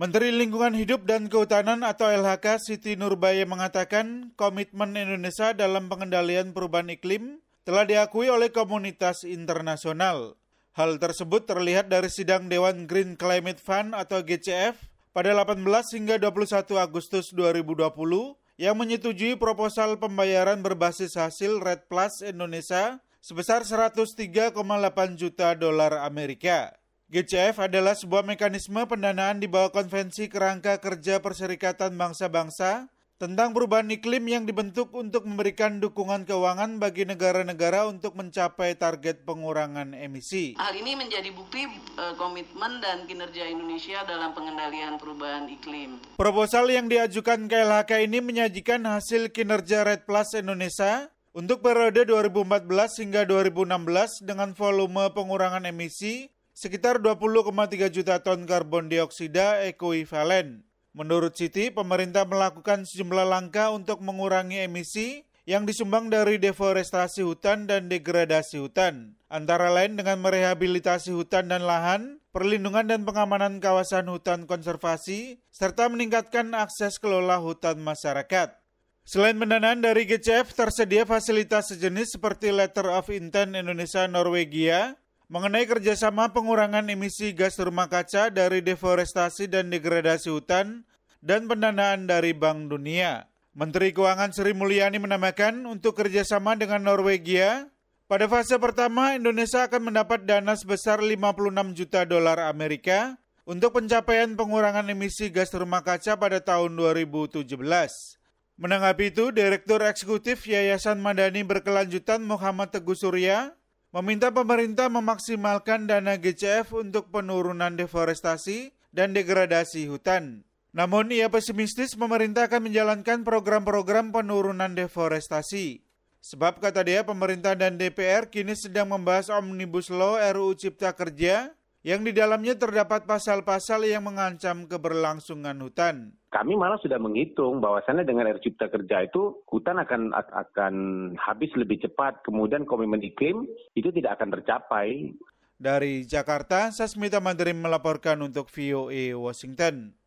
Menteri Lingkungan Hidup dan Kehutanan atau LHK Siti Nurbaya mengatakan komitmen Indonesia dalam pengendalian perubahan iklim telah diakui oleh komunitas internasional. Hal tersebut terlihat dari sidang Dewan Green Climate Fund atau GCF pada 18 hingga 21 Agustus 2020 yang menyetujui proposal pembayaran berbasis hasil Red Plus Indonesia sebesar 103,8 juta dolar Amerika. GCF adalah sebuah mekanisme pendanaan di bawah Konvensi Kerangka Kerja Perserikatan Bangsa-Bangsa tentang perubahan iklim yang dibentuk untuk memberikan dukungan keuangan bagi negara-negara untuk mencapai target pengurangan emisi. Hal ini menjadi bukti e, komitmen dan kinerja Indonesia dalam pengendalian perubahan iklim. Proposal yang diajukan KLHK ini menyajikan hasil kinerja Red Plus Indonesia untuk periode 2014 hingga 2016 dengan volume pengurangan emisi sekitar 20,3 juta ton karbon dioksida ekuivalen. Menurut Siti, pemerintah melakukan sejumlah langkah untuk mengurangi emisi yang disumbang dari deforestasi hutan dan degradasi hutan, antara lain dengan merehabilitasi hutan dan lahan, perlindungan dan pengamanan kawasan hutan konservasi, serta meningkatkan akses kelola hutan masyarakat. Selain pendanaan dari GCF, tersedia fasilitas sejenis seperti Letter of Intent Indonesia Norwegia mengenai kerjasama pengurangan emisi gas rumah kaca dari deforestasi dan degradasi hutan dan pendanaan dari Bank Dunia. Menteri Keuangan Sri Mulyani menambahkan untuk kerjasama dengan Norwegia, pada fase pertama Indonesia akan mendapat dana sebesar 56 juta dolar Amerika untuk pencapaian pengurangan emisi gas rumah kaca pada tahun 2017. Menanggapi itu, Direktur Eksekutif Yayasan Madani Berkelanjutan Muhammad Teguh Surya meminta pemerintah memaksimalkan dana GCF untuk penurunan deforestasi dan degradasi hutan. Namun ia pesimistis pemerintah akan menjalankan program-program penurunan deforestasi. Sebab kata dia pemerintah dan DPR kini sedang membahas Omnibus Law RUU Cipta Kerja yang di dalamnya terdapat pasal-pasal yang mengancam keberlangsungan hutan. Kami malah sudah menghitung bahwasannya dengan RUU Cipta Kerja itu hutan akan akan habis lebih cepat, kemudian komitmen iklim itu tidak akan tercapai. Dari Jakarta, Sasmita Mandiri melaporkan untuk VOA Washington.